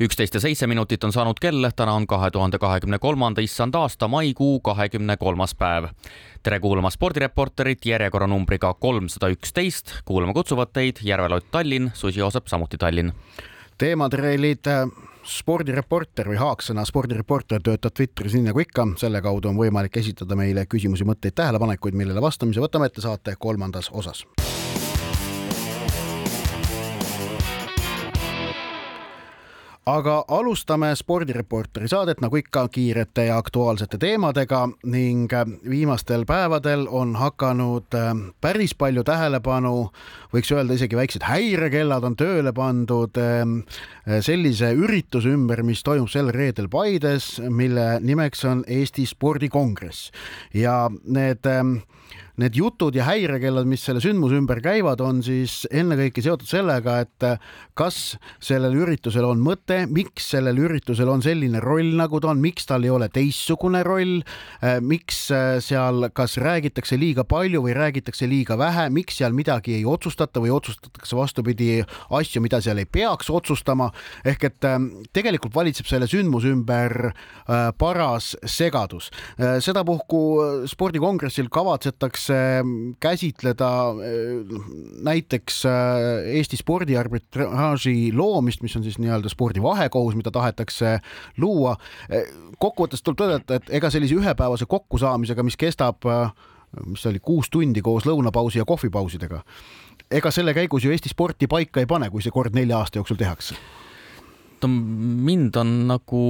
üksteist ja seitse minutit on saanud kell, täna on kahe tuhande kahekümne kolmanda issand aasta maikuu kahekümne kolmas päev. tere kuulama spordireporterit järjekorranumbriga kolmsada üksteist, kuulama kutsuvad teid Järvelott Tallinn, Susi Joosep samuti Tallinn. teematrellid äh, spordireporter või haaksõna spordireporter töötab Twitteris nii nagu ikka, selle kaudu on võimalik esitada meile küsimusi, mõtteid, tähelepanekuid, millele vastamise võtame ette saate kolmandas osas aga alustame spordireporteri saadet nagu ikka kiirete ja aktuaalsete teemadega ning äh, viimastel päevadel on hakanud äh, päris palju tähelepanu, võiks öelda isegi väiksed häirekellad on tööle pandud äh, sellise ürituse ümber, mis toimub sel reedel Paides, mille nimeks on Eesti spordikongress. Ja need need jutud ja häirekellad, mis selle sündmuse ümber käivad, on siis ennekõike seotud sellega, et kas sellel üritusel on mõte, miks sellel üritusel on selline roll, nagu ta on, miks tal ei ole teistsugune roll, miks seal kas räägitakse liiga palju või räägitakse liiga vähe, miks seal midagi ei otsustata või otsustatakse vastupidi asju, mida seal ei peaks otsustama. ehk et ähm, tegelikult valitseb selle sündmuse ümber äh, paras segadus. Äh, sedapuhku spordikongressil kavatsetakse tahetakse mm, käsitleda eh, näiteks eh, Eesti spordiarbitraaži loomist, mis on siis nii-öelda spordi vahekohus, mida tahetakse luua. Eh, kokkuvõttes tuleb tõdeda, et ega sellise ühepäevase kokkusaamisega, mis kestab mis oli, kuus tundi koos lõunapausi ja kohvipausidega. ega selle käigus ju Eesti sporti paika ei pane, kui see kord nelja aasta jooksul tehakse on, mind on nagu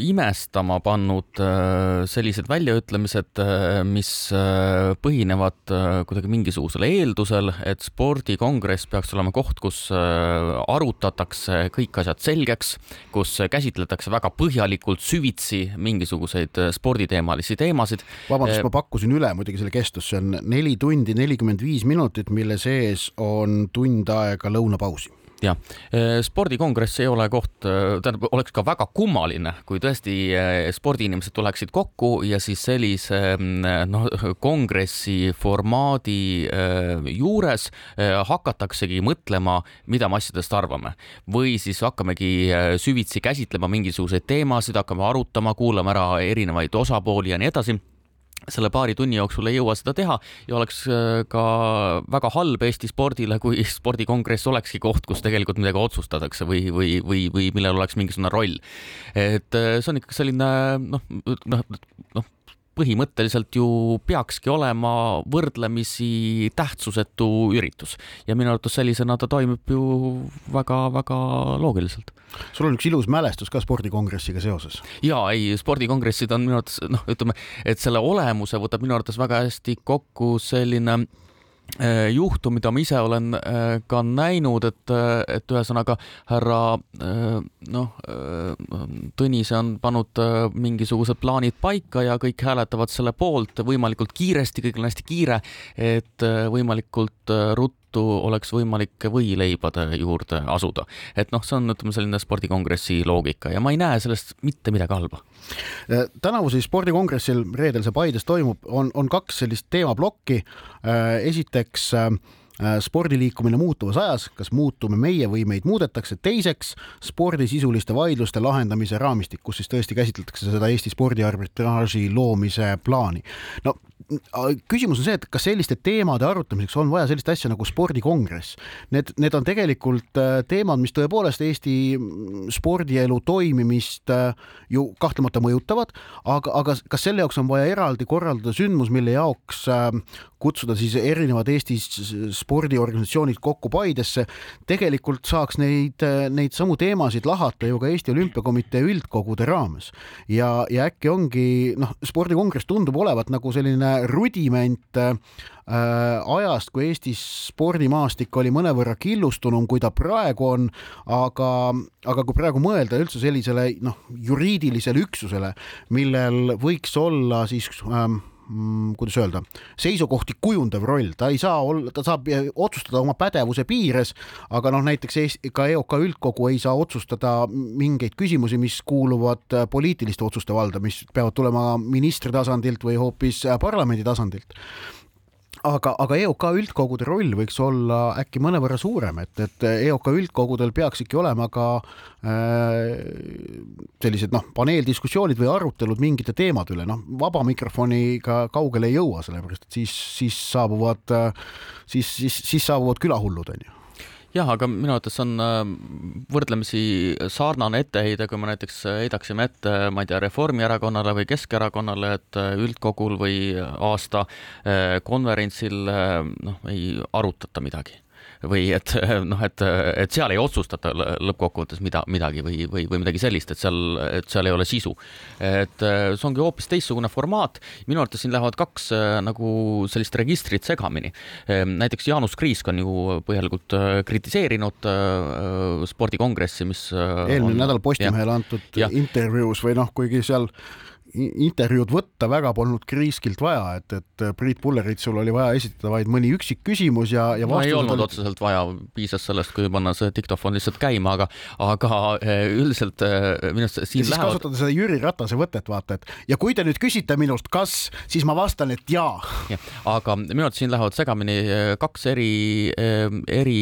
imestama pannud äh, sellised väljaütlemised, äh, mis äh, põhinevad kuidagi mingisugusel eeldusel, et spordikongress peaks olema koht, kus arutatakse kõik asjad selgeks, kus käsitletakse väga põhjalikult süvitsi mingisuguseid sporditeemalisi teemasid. vabandust, ma pakkusin üle muidugi selle kestust, see on neli tundi nelikümmend viis minutit, mille sees on tund aega lõunapausi jah, äh, spordikongress ei ole koht, äh, tähendab, oleks ka väga kummaline, kui tõesti äh, spordiinimesed tuleksid kokku ja siis sellise noh, kongressi formaadi juures hakataksegi mõtlema, mida me asjadest arvame. Või siis hakkamegi süvitsi käsitlema mingisuguseid teemasid, hakkame arutama, kuulame ära erinevaid osapooli ja nii edasi selle paari tunni jooksul ei jõua seda teha ja oleks äh, ka väga halb Eesti spordile, kui spordikongress olekski koht, kus tegelikult midagi otsustatakse või, või, või, või millel oleks mingisugune roll. et äh, see on ikka selline noh, noh, noh põhimõtteliselt ju peakski olema võrdlemisi tähtsusetu üritus ja minu arvates sellisena ta toimib ju väga-väga loogiliselt. sul on üks ilus mälestus ka spordikongressiga seoses? ja ei, spordikongressid on minu arvates noh, ütleme, et selle olemuse võtab minu arvates väga hästi kokku selline Äh, juhtu, mida ma ise olen äh, ka näinud, et, äh, et ühesõnaga härra noh, Tõnise on pannud mingisugused plaanid paika ja kõik hääletavad selle poolt võimalikult kiiresti, kõigil on hästi kiire, et võimalikult ruttu oleks võimalik võileibade juurde asuda. et noh, see on, ütleme, selline spordikongressi loogika ja ma ei näe sellest mitte midagi halba. Äh, tänavu siis spordikongressil reedel see Paides toimub, on, on kaks sellist teemaplokki. Äh, esiteks äh, spordiliikumine muutuvas ajas, kas muutume meie või meid muudetakse, teiseks spordisisuliste vaidluste lahendamise raamistik, kus siis tõesti käsitletakse seda Eesti spordiarbitraaži loomise plaani. no küsimus on see, et kas selliste teemade arutamiseks on vaja sellist asja nagu spordikongress. Need, need on tegelikult äh, teemad, mis tõepoolest Eesti mm, spordielu toimimist äh, ju kahtlemata mõjutavad, aga, aga kas selle jaoks on vaja eraldi korraldada sündmus, mille jaoks äh, kutsuda siis erinevad Eesti spordiorganisatsioonid kokku Paidesse, tegelikult saaks neid, neid samu teemasid lahata ju ka Eesti Olümpiakomitee üldkogude raames. ja, ja äkki ongi noh, spordikongress tundub olevat nagu selline rudiment äh, ajast, kui Eestis spordimaastik oli mõnevõrra killustunum, kui ta praegu on, aga, aga kui praegu mõelda üldse sellisele noh, juriidilisele üksusele, millel võiks olla siis ähm, kuidas öelda, seisukohti kujundav roll, ta ei saa olla, ta saab otsustada oma pädevuse piires, aga noh, näiteks ka EOK üldkogu ei saa otsustada mingeid küsimusi, mis kuuluvad poliitiliste otsuste valda, mis peavad tulema ministri tasandilt või hoopis parlamendi tasandilt aga, aga EOK üldkogude roll võiks olla äkki mõnevõrra suurem, et, et EOK üldkogudel peaksidki olema ka äh, sellised noh, paneeldiskussioonid või arutelud mingite teemade üle, noh, vaba mikrofoniga kaugele ei jõua, sellepärast et siis, siis saabuvad, siis, siis, siis saabuvad külahullud, onju jah, aga minu arvates on äh, võrdlemisi sarnane etteheide, kui me näiteks heidaksime ette, ma ei tea, Reformierakonnale või Keskerakonnale, et äh, üldkogul või aasta äh, konverentsil noh, ei arutata midagi või et noh, et, et seal ei otsustata lõppkokkuvõttes mida, midagi või, või, või midagi sellist, et seal, et seal ei ole sisu. et see ongi hoopis teistsugune formaat. minu arvates siin lähevad kaks nagu sellist registrit segamini. näiteks Jaanus Kriisk on ju põhjalikult kritiseerinud spordikongressi, mis eelmine on, nädal Postimehele antud intervjuus või noh, kuigi seal intervjuud võtta väga polnud Kriiskilt vaja, et, et Priit Pulleritsul oli vaja esitada vaid mõni üksik küsimus ja, ja no ei olnud oli... otseselt vaja, piisas sellest, kui panna see diktofon lihtsalt käima, aga, aga eh, üldiselt eh, minu arust siin ja lähevad. kasutada seda Jüri Ratase võtet, vaata, et ja kui te nüüd küsite minust, kas, siis ma vastan, et jaa ja,. aga minu arvates siin lähevad segamini kaks eri, eri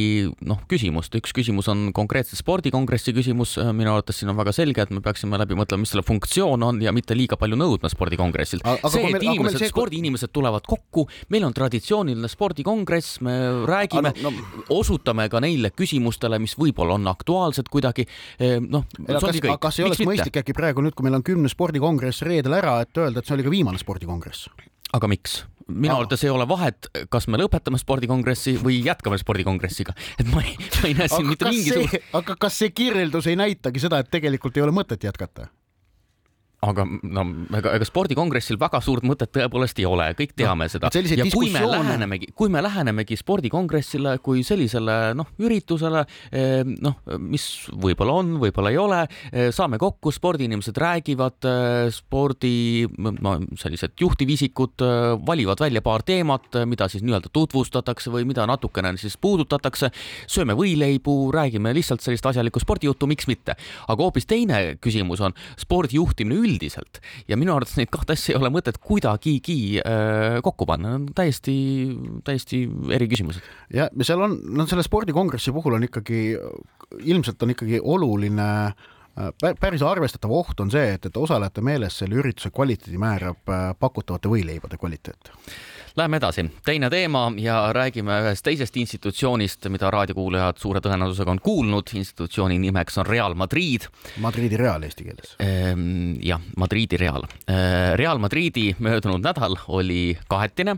noh, küsimust, üks küsimus on konkreetselt spordikongressi küsimus, minu arvates siin on väga selge, et me peaksime läbi mõtlema, mis selle funktsioon on ja mitte liiga palju nõudma spordikongressilt. see, et inimesed, see... spordiinimesed tulevad kokku, meil on traditsiooniline spordikongress, me räägime, no, no... osutame ka neile küsimustele, mis võib-olla on aktuaalsed kuidagi. Eh, noh, kas, kas ei oleks mõistlik äkki praegu nüüd, kui meil on kümnes spordikongress reedel ära, et öelda, et see oli ka viimane spordikongress? aga miks? minu arvates ei ole vahet, kas me lõpetame spordikongressi või jätkame spordikongressiga, et ma ei, ma ei näe siin mitte mingisugust. aga kas see kirjeldus ei näitagi seda, et tegelikult ei ole mõtet jätkata? Aga no ega, ega spordikongressil väga suurt mõtet tõepoolest ei ole, kõik teame no, seda. ja kui me lähenemegi, kui me lähenemegi spordikongressile kui sellisele noh, üritusele eh, noh, mis võib-olla on, võib-olla ei ole, eh, saame kokku, spordiinimesed räägivad, eh, spordi no sellised juhtivisikud valivad välja paar teemat, mida siis nii-öelda tutvustatakse või mida natukene siis puudutatakse, sööme võileibu, räägime lihtsalt sellist asjalikku spordijuttu, miks mitte. aga hoopis teine küsimus on spordi juhtimine üldiselt üldiselt ja minu arvates neid kahte asja ei ole mõtet kuidagigi äh, kokku panna, need on täiesti, täiesti eri küsimused. ja, ja seal on, no selle spordikongressi puhul on ikkagi, ilmselt on ikkagi oluline äh, päris arvestatav oht on see, et, et osalejate meeles selle ürituse kvaliteedi määrab äh, pakutavate võileibade kvaliteet Läheme edasi, teine teema ja räägime ühest teisest institutsioonist, mida raadiokuulajad suure tõenäosusega on kuulnud. institutsiooni nimeks on Real Madrid. Madridi Real eesti keeles. Ehm, jah, Madridi Real. Ehm, Real Madridi möödunud nädal oli kahetine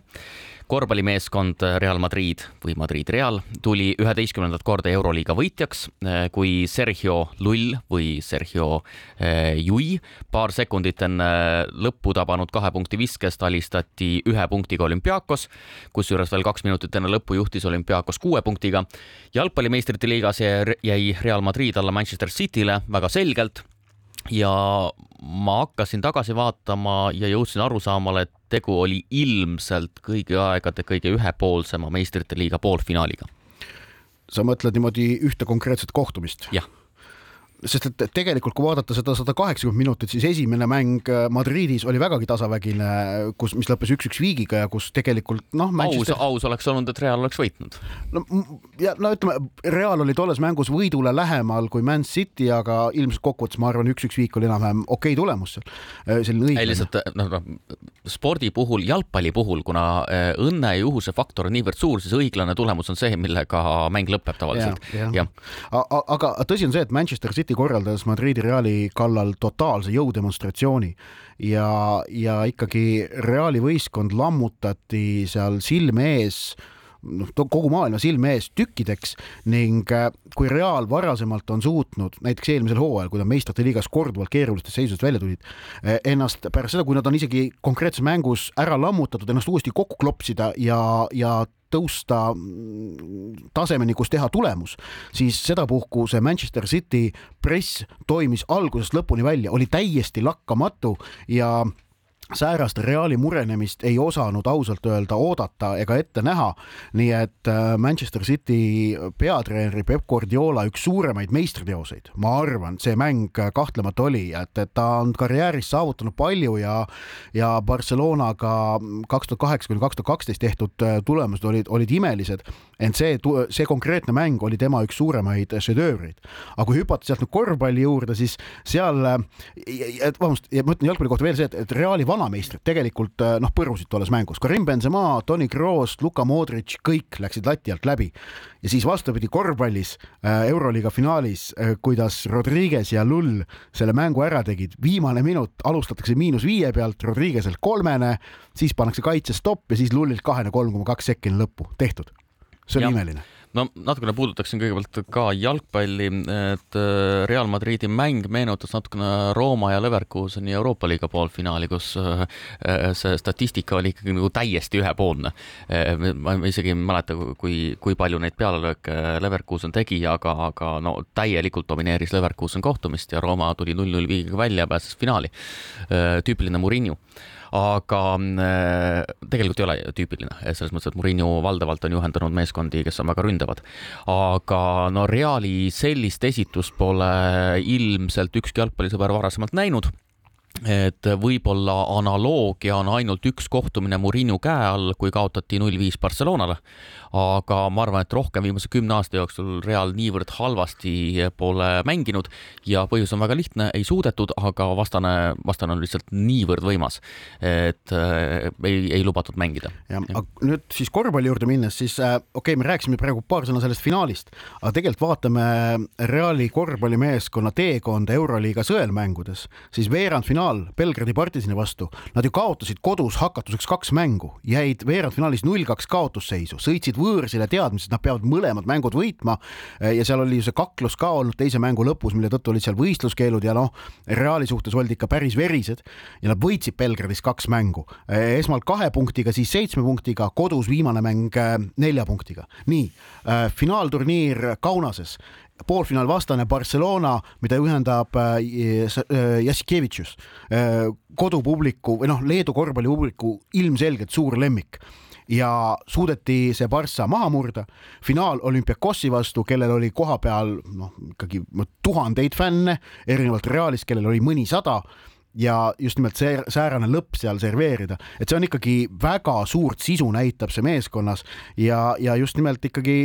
korvpallimeeskond Real Madrid või Madrid Real tuli üheteistkümnendat korda Euroliiga võitjaks, kui Sergio Lull või Sergio eh, Jui paar sekundit enne lõppu tabanud kahe punkti viskest alistati ühe punktiga olümpiaakos, kusjuures veel kaks minutit enne lõppu juhtis olümpiaakos kuue punktiga. jalgpallimeistrite liigas jäi Real Madrid alla Manchester City'le väga selgelt ja ma hakkasin tagasi vaatama ja jõudsin arusaamale, et tegu oli ilmselt kõigi aegade kõige ühepoolsema meistrite liiga poolfinaaliga. sa mõtled niimoodi ühte konkreetset kohtumist? jah sest et tegelikult, kui vaadata seda sada kaheksakümmend minutit, siis esimene mäng äh, Madridis oli vägagi tasavägine, kus, mis lõppes üks-üks viigiga ja kus tegelikult noh Manchester.... aus, aus oleks olnud, et Real oleks võitnud. no ja no ütleme, Real oli tolles mängus võidule lähemal kui Man City, aga ilmselt kokkuvõttes ma arvan, üks-üks viik oli enam-vähem okei okay tulemus seal. Äh, selline õiglane. ei lihtsalt noh, noh spordi puhul, jalgpalli puhul, kuna äh, õnne ja juhuse faktor on niivõrd suur, siis õiglane tulemus on see, millega mäng lõpeb tavaliselt. aga tõsi on see, et Manchester City City korraldas Madridi Reali kallal totaalse jõudemonstratsiooni ja, ja ikkagi Reali võistkond lammutati seal silme ees noh, kogu maailma silme ees tükkideks ning äh, kui Real varasemalt on suutnud, näiteks eelmisel hooajal, kui nad meistrite liigas korduvalt keerulistest seisudest välja tulid, äh, ennast pärast seda, kui nad on isegi konkreetses mängus ära lammutatud, ennast uuesti kokku klopsida ja, ja tõusta tasemeni, kus teha tulemus, siis sedapuhku see Manchester City press toimis algusest lõpuni välja, oli täiesti lakkamatu ja säärast Reali murenemist ei osanud ausalt öelda oodata ega ette näha. nii et äh, Manchester City peatreeneri Peep Guardiola üks suuremaid meistriteoseid, ma arvan, see mäng kahtlemata oli, et, et ta on karjääris saavutanud palju ja ja Barcelonaga kaks tuhat kaheksa kuni kaks tuhat kaksteist tehtud äh, tulemused olid, olid imelised, ent see, see konkreetne mäng oli tema üks suuremaid šedöövreid. aga kui hüpata sealt nüüd korvpalli juurde, siis seal, äh, vabandust, ma ütlen jalgpalli kohta veel see, et, et Reali vana vanameistrid tegelikult äh, noh, põrusid tolles mängus, Karim Benzema, Toni Kroos, Luka Modric, kõik läksid lati alt läbi. ja siis vastupidi korvpallis äh, Euroliiga finaalis, äh, kuidas Rodriguez ja Lull selle mängu ära tegid, viimane minut alustatakse miinus viie pealt, Rodriguez'elt kolmene, siis pannakse kaitse stopp ja siis Lullilt kahene kolm koma kaks sekki lõppu, tehtud. see oli imeline no natukene puudutaksin kõigepealt ka jalgpalli, et äh, Real Madridi mäng meenutas natukene Rooma ja Leverkuseni Euroopa liiga poolfinaali, kus äh, see statistika oli ikkagi nagu täiesti ühepoolne. Äh, ma isegi ei mäleta, kui, kui palju neid pealelööke Leverkusen tegi, aga, aga no täielikult domineeris Leverkusen kohtumist ja Rooma tuli null-null viigiga välja, pääses finaali. tüüpiline Murillo aga äh, tegelikult ei ole tüüpiline, selles mõttes, et Murillo valdavalt on juhendanud meeskondi, kes on väga ründavad. aga no Reali sellist esitust pole ilmselt ükski jalgpallisõber varasemalt näinud et võib-olla analoogia on ainult üks kohtumine Murillo käe all, kui kaotati null viis Barcelonale aga ma arvan, et rohkem viimase kümne aasta jooksul Real niivõrd halvasti pole mänginud ja põhjus on väga lihtne, ei suudetud, aga vastane, vastane on lihtsalt niivõrd võimas, et äh, ei, ei lubatud mängida. ja, ja. nüüd siis korvpalli juurde minnes, siis äh, okei okay,, me rääkisime praegu paar sõna sellest finaalist, aga tegelikult vaatame Reali korvpallimeeskonna teekonda Euroliiga sõelmängudes, siis veerandfinaal Belgradi partisani vastu, nad ju kaotasid kodus hakatuseks kaks mängu, jäid veerandfinaalis null kaks kaotusseisu, sõitsid võõrsile teadmises, et nad peavad mõlemad mängud võitma. ja seal oli ju see kaklus ka olnud teise mängu lõpus, mille tõttu olid seal võistluskeelud ja noh, Reali suhtes oldi ikka päris verised ja nad võitsid Belgradis kaks mängu. esmalt kahe punktiga, siis seitsme punktiga, kodus viimane mäng äh, nelja punktiga. nii, finaalturniir Kaunases poolfinaal vastane Barcelona, mida juhendab äh, Jassikevitšus, kodupubliku või noh, Leedu korvpallipubliku ilmselgelt suur lemmik ja suudeti see Barca maha murda. finaal olümpiakossi vastu, kellel oli kohapeal noh, ikkagi tuhandeid fänne, erinevalt Realist, kellel oli mõnisada ja just nimelt see säärane lõpp seal serveerida, et see on ikkagi väga suurt sisu näitab see meeskonnas ja, ja just nimelt ikkagi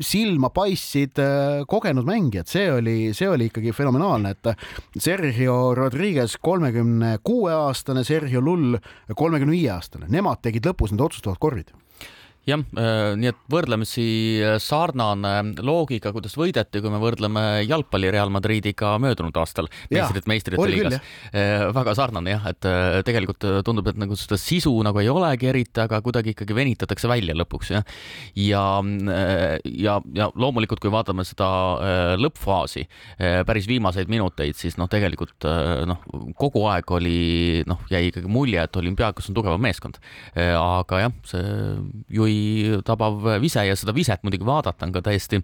silma paistsid äh, kogenud mängijad, see oli, see oli ikkagi fenomenaalne, et Sergio Rodriguez, kolmekümne kuue aastane, Sergio Lull, kolmekümne viie aastane, nemad tegid lõpus need otsustavad korvid jah, äh, nii et võrdlemisi äh, sarnane loogika, kuidas võideti, kui me võrdleme jalgpalli Real Madridiga möödunud aastal meistrit, meistrite liigas. Äh, väga sarnane jah, et tegelikult tundub, et nagu seda sisu nagu ei olegi eriti, aga kuidagi ikkagi venitatakse välja lõpuks jah. ja, ja, ja loomulikult, kui vaatame seda lõppfaasi, päris viimaseid minuteid, siis noh, tegelikult noh, kogu aeg oli noh, jäi ikkagi mulje, et olümpiaakos on tugevam meeskond. aga jah, see Jui tabav vise ja seda viset muidugi vaadata on ka täiesti.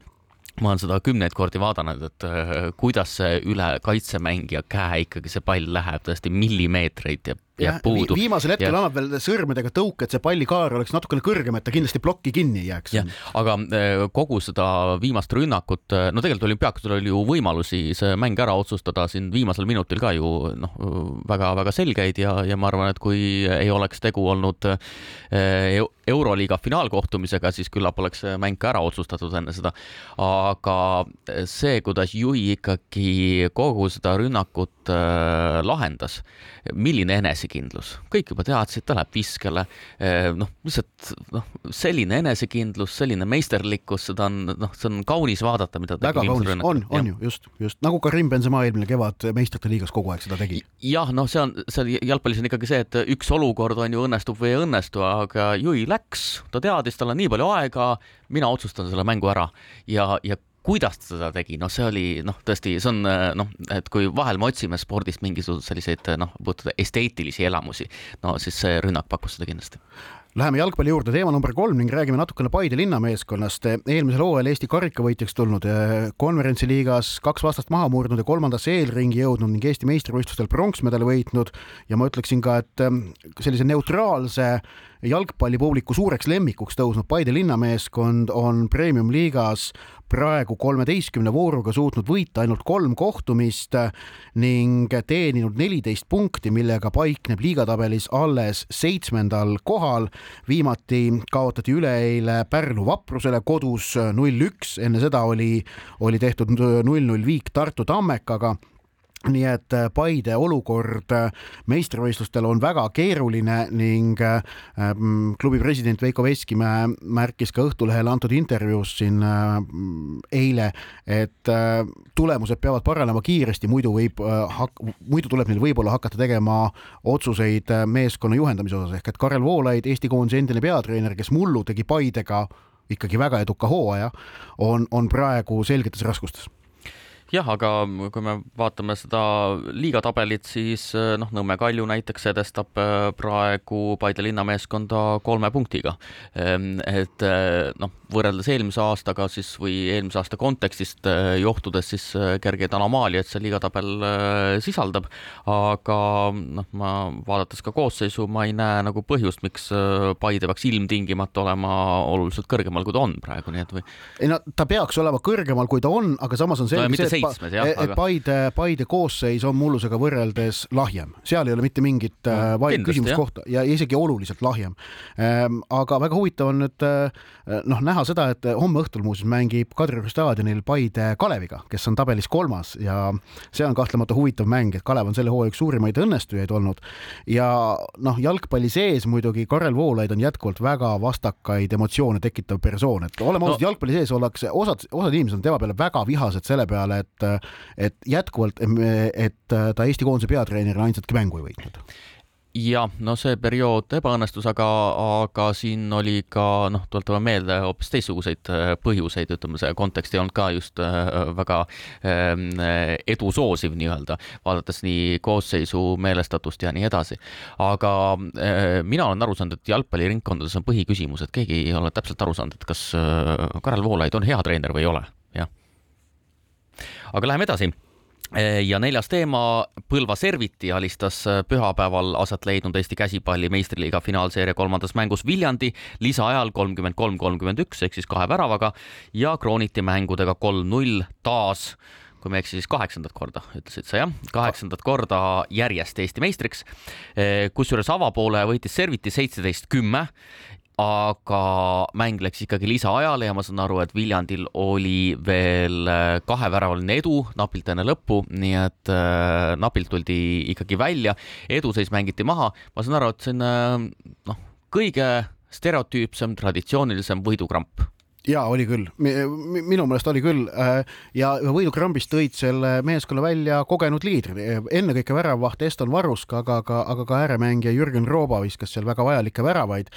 Ma olen seda kümneid kordi vaadanud, et äh, kuidas see üle kaitsemängija käe ikkagi see pall läheb tõesti millimeetreid ja jääb puudu. viimasel hetkel ja... annab veel sõrmedega tõuke, et see pallikaar oleks natukene kõrgem, et ta kindlasti plokki kinni ei jääks. aga äh, kogu seda viimast rünnakut, äh, no tegelikult olümpiaakosel oli ju võimalusi see mäng ära otsustada siin viimasel minutil ka ju noh, väga-väga selgeid ja, ja ma arvan, et kui ei oleks tegu olnud äh, Euroliiga finaalkohtumisega, siis küllap oleks see mäng ka ära otsustatud enne seda. aga see, kuidas Jui ikkagi kogu seda rünnakut lahendas, milline enese enesekindlus, kõik juba teadsid, ta läheb viskele. Eh, noh, lihtsalt noh, selline enesekindlus, selline meisterlikkus, seda on noh, see on kaunis vaadata, mida. väga kaunis, on, on ju just, just nagu Karim Benzema eelmine kevad meistrite liigas kogu aeg seda tegi. jah, noh, see on, seal jalgpallis on ikkagi see, et üks olukord on ju õnnestub või ei õnnestu, aga Jüri läks, ta teadis, tal on nii palju aega, mina otsustan selle mängu ära ja, ja kuidas ta seda tegi, noh, see oli noh, tõesti, see on noh, et kui vahel me otsime spordist mingisuguseid selliseid noh, puudutada esteetilisi elamusi, no siis see rünnak pakkus seda kindlasti Läheme jalgpalli juurde, teema number kolm ning räägime natukene Paide linnameeskonnast. eelmisel hooajal Eesti karikavõitjaks tulnud, eh, konverentsiliigas kaks vastast maha murdnud ja kolmandasse eelringi jõudnud ning Eesti meistrivõistlustel pronksmedali võitnud ja ma ütleksin ka, et eh, sellise neutraalse jalgpallipubliku suureks lemmikuks tõusnud Paide linnameeskond on premium-liigas praegu kolmeteistkümne vooruga suutnud võita ainult kolm kohtumist ning teeninud neliteist punkti, millega paikneb liigatabelis alles seitsmendal kohal. viimati kaotati üleeile Pärnu Vaprusele kodus null-üks, enne seda oli, oli tehtud null-null viik Tartu Tammekaga nii et äh, Paide olukord äh, meistrivõistlustel on väga keeruline ning äh, klubi president Veiko Veskimäe märkis ka Õhtulehele antud intervjuus siin eile, et tulemused peavad paranema kiiresti, muidu võib, muidu tuleb neil võib-olla hakata tegema otsuseid meeskonna juhendamise osas. Ehk et Karel Voolaid, Eesti koondise endine peatreener, kes mullu tegi Paidega ikkagi väga eduka hooaja, on, on praegu selgetes raskustes jah, aga kui me vaatame seda liigatabelit, siis eh, noh, Nõmme Kalju näiteks edestab eh, praegu Paide linnameeskonda kolme punktiga. Ehm, et eh, noh, võrreldes eelmise aastaga siis või eelmise aasta kontekstist johtudes siis kergeid anomaaliaid see liigatabel sisaldab, aga noh, ma vaadates ka koosseisu, ma ei näe nagu põhjust, miks Paide peaks ilmtingimata olema oluliselt kõrgemal, kui ta on praegu, nii et või. ei no ta peaks olema kõrgemal, kui ta on, aga samas on selge no, see, et seitsmes jah. et aga... Paide, Paide koosseis on mullusega võrreldes lahjem, seal ei ole mitte mingit no, äh, vaid küsimuskohta ja isegi oluliselt lahjem. Ähm, aga väga huvitav on nüüd äh, noh, näha seda, et homme õhtul muuseas mängib Kadrioru staadionil Paide Kaleviga, kes on tabelis kolmas ja see on kahtlemata huvitav mäng, et Kalev on selle hooaja üks suurimaid õnnestujaid olnud ja noh, jalgpalli sees muidugi Karel Voolaid on jätkuvalt väga vastakaid emotsioone tekitav persoon, et oleme ausad no., jalgpalli sees ollakse, osad, osad inimesed on tema peale väga vihased selle peale, et et jätkuvalt, et ta Eesti koondise peatreenerina ainsatki mängu ei võitnud jah, no see periood ebaõnnestus, aga, aga siin oli ka noh, tuletame meelde hoopis teistsuguseid äh, põhjuseid, ütleme, see kontekst ei olnud ka just äh, väga ähm, edu soosiv nii-öelda, vaadates nii koosseisu meelestatust ja nii edasi. aga äh, mina olen aru saanud, et jalgpalliringkondades on põhiküsimus, et keegi ei ole täpselt aru saanud, et kas Karel Voolaid on hea treener või ei ole, aga läheme edasi. Ja neljas teema, Põlva Serviti alistas pühapäeval aset leidnud Eesti käsipalli meistriliiga finaalseeria kolmandas mängus Viljandi lisaajal kolmkümmend kolm, kolmkümmend üks ehk siis kahe väravaga ja krooniti mängudega kolm-null taas. Kui ma ei eksi, siis kaheksandat korda, ütlesid sa jah, kaheksandat korda järjest Eesti meistriks. kusjuures avapoole võitis Serviti seitseteist kümme aga mäng läks ikkagi lisaajale ja ma saan aru, et Viljandil oli veel äh, kaheväravaline edu napilt enne lõppu, nii et äh, napilt tuldi ikkagi välja, eduseis mängiti maha, ma saan aru, et see on äh, noh, kõige stereotüüpsem, traditsioonilisem võidukramp ja oli küll, minu meelest oli küll äh, ja võidukrambist tõid selle meeskonna välja kogenud liidrid, ennekõike väravvaht Eston Varusk, aga ka, aga ka ääremängija Jürgen Rooba viskas seal väga vajalikke väravaid.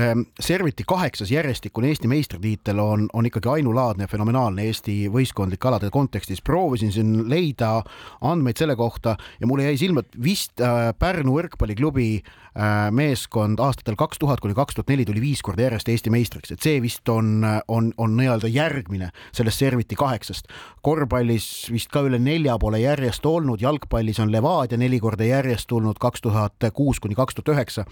Ähm, serviti kaheksas järjestikune Eesti meistritiitel on, on ikkagi ainulaadne ja fenomenaalne Eesti võistkondlike alade kontekstis. proovisin siin leida andmeid selle kohta ja mulle jäi silma, et vist äh, Pärnu võrkpalliklubi äh, meeskond aastatel kaks tuhat kuni kaks tuhat neli tuli viis korda järjest Eesti meistriks, et see vist on on, on nii-öelda järgmine sellest Serviti kaheksast. korvpallis vist ka üle nelja pole järjest olnud, jalgpallis on Levadia neli korda järjest tulnud kaks tuhat kuus kuni kaks tuhat üheksa.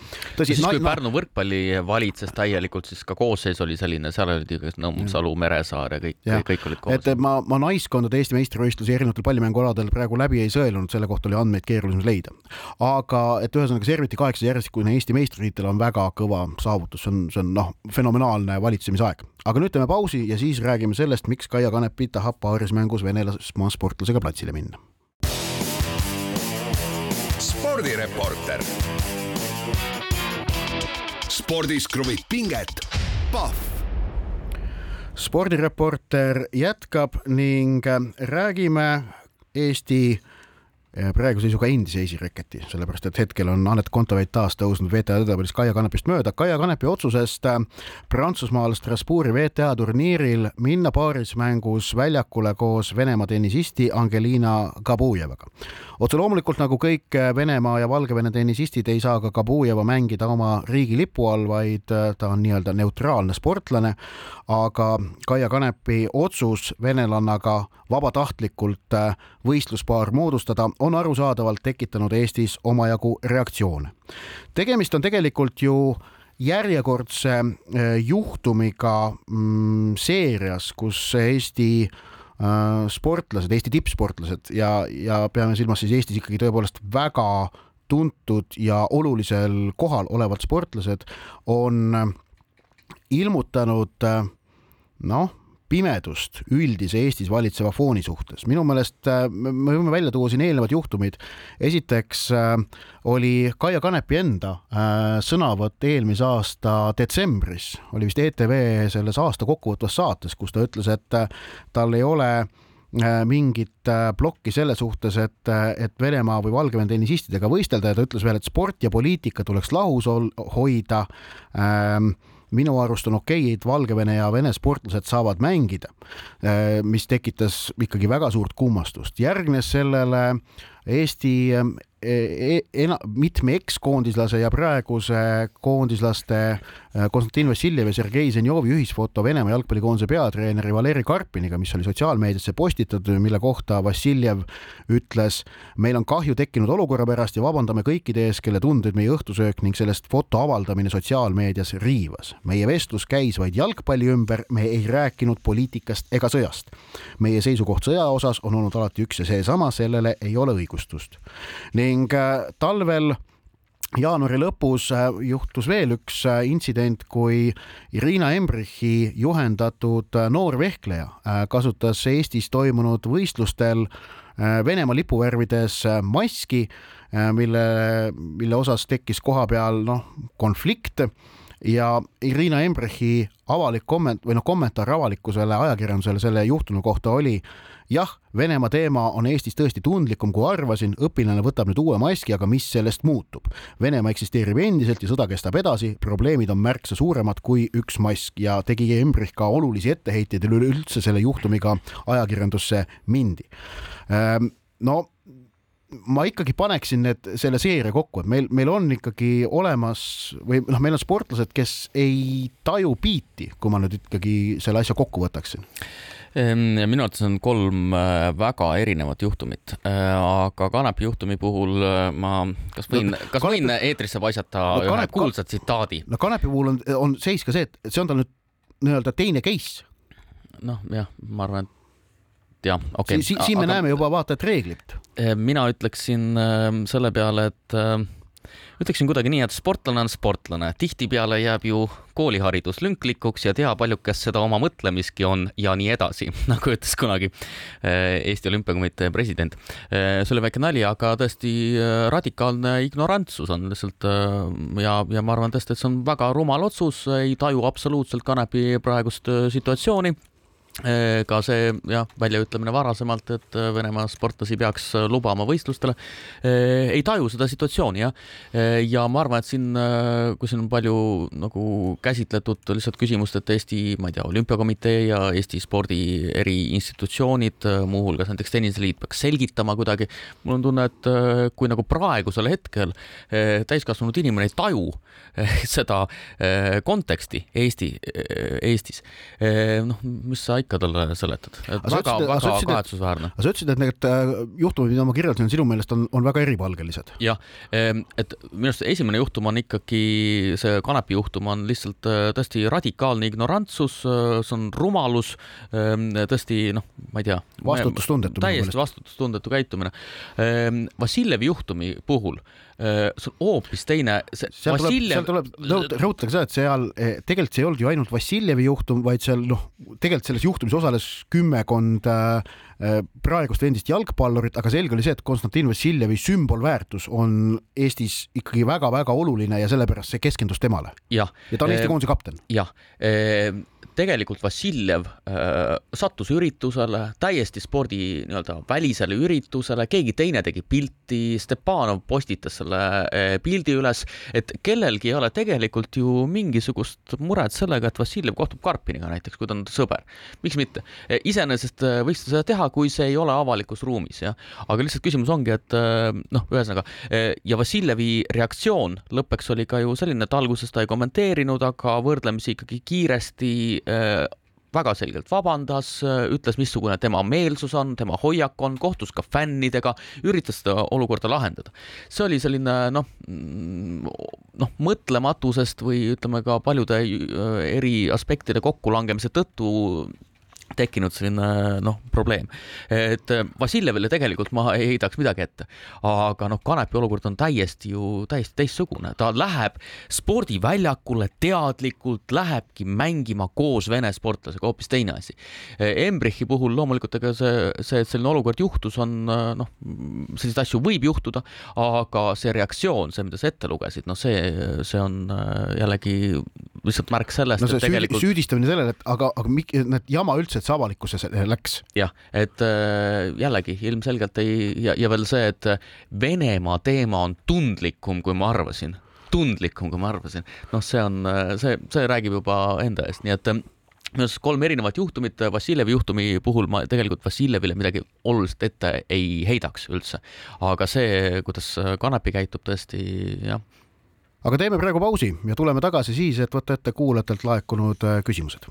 siis kui Pärnu võrkpalli valitses täielikult, siis ka koosseis oli selline, seal olid ju Nõmsalu, Meresaar ja kõik, kõik olid koos. et ma, ma naiskondade Eesti meistrivõistlusi erinevatel pallimängualadel praegu läbi ei sõelunud, selle kohta oli andmeid keerulisem leida. aga et ühesõnaga Serviti kaheksa järjestikune Eesti meistritiitel on väga kõva saavutus, see on, see on noh, fenomenaalne valitsemisaeg. aga nüüd nüüd teeme pausi ja siis räägime sellest, miks Kaia Kanepi tahab paarismängus venelasmaa sportlasega platsile minna. spordireporter. spordis kruvib pinget, Pahv spordireporter jätkab ning räägime Eesti praeguse seisuga endise esireketi, sellepärast et hetkel on Anett Kontaveit taas tõusnud WTA edetabelist Kaia Kanepist mööda. Kaia Kanepi otsusest äh, Prantsusmaal Strasbourgi WTA turniiril minna paarismängus väljakule koos Venemaa tennisisti Angelina Kabujevaga. Otse loomulikult nagu kõik Venemaa ja Valgevene tennisistid ei saa ka Kabujeva mängida oma riigi lipu all, vaid äh, ta on nii-öelda neutraalne sportlane, aga Kaia Kanepi otsus venelannaga vabatahtlikult äh, võistluspaar moodustada on arusaadavalt tekitanud Eestis omajagu reaktsioone. tegemist on tegelikult ju järjekordse äh, juhtumiga mm, seerias, kus Eesti äh, sportlased, Eesti tippsportlased ja, ja peame silmas siis Eestis ikkagi tõepoolest väga tuntud ja olulisel kohal olevad sportlased on ilmutanud noh, pimedust üldise Eestis valitseva fooni suhtes. minu meelest äh, me võime välja tuua siin eelnevad juhtumid. esiteks äh, oli Kaia Kanepi enda äh, sõnavõtt eelmise aasta detsembris, oli vist ETV selles aasta kokkuvõtvas saates, kus ta ütles, et tal ei ole mingit plokki selle suhtes, et, et Venemaa või Valgevene tennisistidega võistelda ja ta ütles veel, et sport ja poliitika tuleks lahus hoida ähm, minu arust on okei et Valgevene ja Vene sportlased saavad mängida, äh, mis tekitas ikkagi väga suurt kummastust. järgnes sellele Eesti E, e, ena-, mitme ekskoondislase ja praeguse koondislaste äh, Konstantin Vassiljev ja Sergei Zenjovi ühisfoto Venemaa jalgpallikoondise peatreeneri Valeri Karpiniga, mis oli sotsiaalmeediasse postitatud, mille kohta Vassiljev ütles, meil on kahju tekkinud olukorra pärast ja vabandame kõikide ees, kelle tundeid meie õhtusöök ning sellest foto avaldamine sotsiaalmeedias riivas. meie vestlus käis vaid jalgpalli ümber, me ei rääkinud poliitikast ega sõjast. meie seisukoht sõja osas on olnud alati üks ja seesama, sellele ei ole õigustust ning äh, talvel jaanuari lõpus äh, juhtus veel üks äh, intsident, kui Irina Embrichi juhendatud noor vehkleja kasutas Eestis toimunud võistlustel Venemaa lipuvärvides maski, mille, mille osas tekkis kohapeal noh, konflikt. Ja Irina Embrichi avalik komment- või noh, kommentaar avalikkusele, ajakirjandusele selle juhtunu kohta oli jah, Venemaa teema on Eestis tõesti tundlikum, kui arvasin, õpilane võtab nüüd uue maski, aga mis sellest muutub? Venemaa eksisteerib endiselt ja sõda kestab edasi, probleemid on märksa suuremad kui üks mask ja tegi Embrich ka olulisi etteheiteid üleüldse selle juhtumiga ajakirjandusse mindi. Ehm, no ma ikkagi paneksin need, selle seeria kokku, et meil, meil on ikkagi olemas või noh, meil on sportlased, kes ei taju biiti, kui ma nüüd ikkagi selle asja kokku võtaksin minu arvates on kolm äh, väga erinevat juhtumit, äh, aga Kanepi juhtumi puhul äh, ma, kas võin no,, kas kanepi... võin eetrisse paisata no, ühe kanep, kuulsa tsitaadi? no Kanepi puhul on, on seis ka see, et see on tal nüüd nii-öelda teine case. noh, jah, ma arvan, et jah, okei okay.. siin, siin me aga... näeme juba vaata et reeglit. mina ütleksin selle peale, et ütleksin kuidagi nii, et sportlane on sportlane, tihtipeale jääb ju kooliharidus lünklikuks ja tea paljukest seda oma mõtlemiski on ja nii edasi, nagu ütles kunagi eh, Eesti Olümpiakomitee president. Eh, see oli väike nali, aga tõesti eh, radikaalne ignorantsus on lihtsalt ja, ja ma arvan tõesti, et see on väga rumal otsus, ei taju absoluutselt Kanepi praegust situatsiooni ka see jah, väljaütlemine varasemalt, et Venemaa sportlasi peaks lubama võistlustele, ei taju seda situatsiooni jah. ja ma arvan, et siin, kui siin on palju nagu käsitletud lihtsalt küsimust, et Eesti, ma ei tea, olümpiakomitee ja Eesti spordi eri institutsioonid, muuhulgas näiteks Tenniseliit peaks selgitama kuidagi. mul on tunne, et kui nagu praegusel hetkel täiskasvanud inimene ei taju seda konteksti Eesti, Eestis, noh, mis sa ikka ikka talle seletad, et aga väga, väga kahetsusväärne. aga sa ütlesid, et need äh, juhtumid, mida ma kirjeldasin, sinu meelest on, on väga eripalgelised. jah, ehm, et minu arust esimene juhtum on ikkagi see Kanepi juhtum on lihtsalt äh, tõesti radikaalne ignorantsus, äh, see on rumalus, ehm, tõesti noh, ma ei tea. vastutustundetu. täiesti vastutustundetu käitumine. Ehm, Vassiljevi juhtumi puhul see on hoopis teine. seal tuleb, seal tuleb rõhutada seda, et seal eh, tegelikult see ei olnud ju ainult Vassiljevi juhtum, vaid seal noh, tegelikult selles juhtumis osales kümmekond äh, praegust endist jalgpallurit, aga selge oli see, et Konstantin Vassiljevi sümbolväärtus on Eestis ikkagi väga-väga oluline ja sellepärast see keskendus temale. ja ta on Eesti koondise kapten. jah tegelikult Vassiljev äh, sattus üritusele, täiesti spordi nii-öelda välisele üritusele, keegi teine tegi pilti, Stepanov postitas selle äh, pildi üles, et kellelgi ei ole tegelikult ju mingisugust muret sellega, et Vassiljev kohtub Karpiniga näiteks, kui ta on sõber. miks mitte? Iseenesest äh, võiks seda teha, kui see ei ole avalikus ruumis, jah. aga lihtsalt küsimus ongi, et äh, noh, ühesõnaga äh, ja Vassiljevi reaktsioon lõppeks oli ka ju selline, et alguses ta ei kommenteerinud, aga võrdlemisi ikkagi kiiresti Äh, väga selgelt vabandas, ütles, missugune tema meelsus on, tema hoiak on, kohtus ka fännidega, üritas seda olukorda lahendada. see oli selline noh, noh, mõtlematusest või ütleme ka paljude eri aspektide kokkulangemise tõttu tekkinud selline noh, probleem. et Vassiljevile tegelikult ma ei heidaks midagi ette, aga noh, Kanepi olukord on täiesti ju täiesti teistsugune, ta läheb spordiväljakule teadlikult, lähebki mängima koos vene sportlasega, hoopis teine asi. Embrichi puhul loomulikult ega see, see, et selline olukord juhtus, on noh, selliseid asju võib juhtuda, aga see reaktsioon, see, mida sa ette lugesid, noh, see, see on jällegi lihtsalt märk sellest no,, et tegelikult süüdistamine sellele, et aga, aga need jama üldse, et see avalikkuses läks. jah, et äh, jällegi ilmselgelt ei ja, ja veel see, et Venemaa teema on tundlikum, kui ma arvasin, tundlikum, kui ma arvasin. noh, see on, see, see räägib juba enda eest, nii et minu arust kolm erinevat juhtumit, Vassiljevi juhtumi puhul ma tegelikult Vassiljevile midagi oluliselt ette ei heidaks üldse. aga see, kuidas Kanepi käitub, tõesti jah. aga teeme praegu pausi ja tuleme tagasi siis, et võtta ette kuulajatelt laekunud äh, küsimused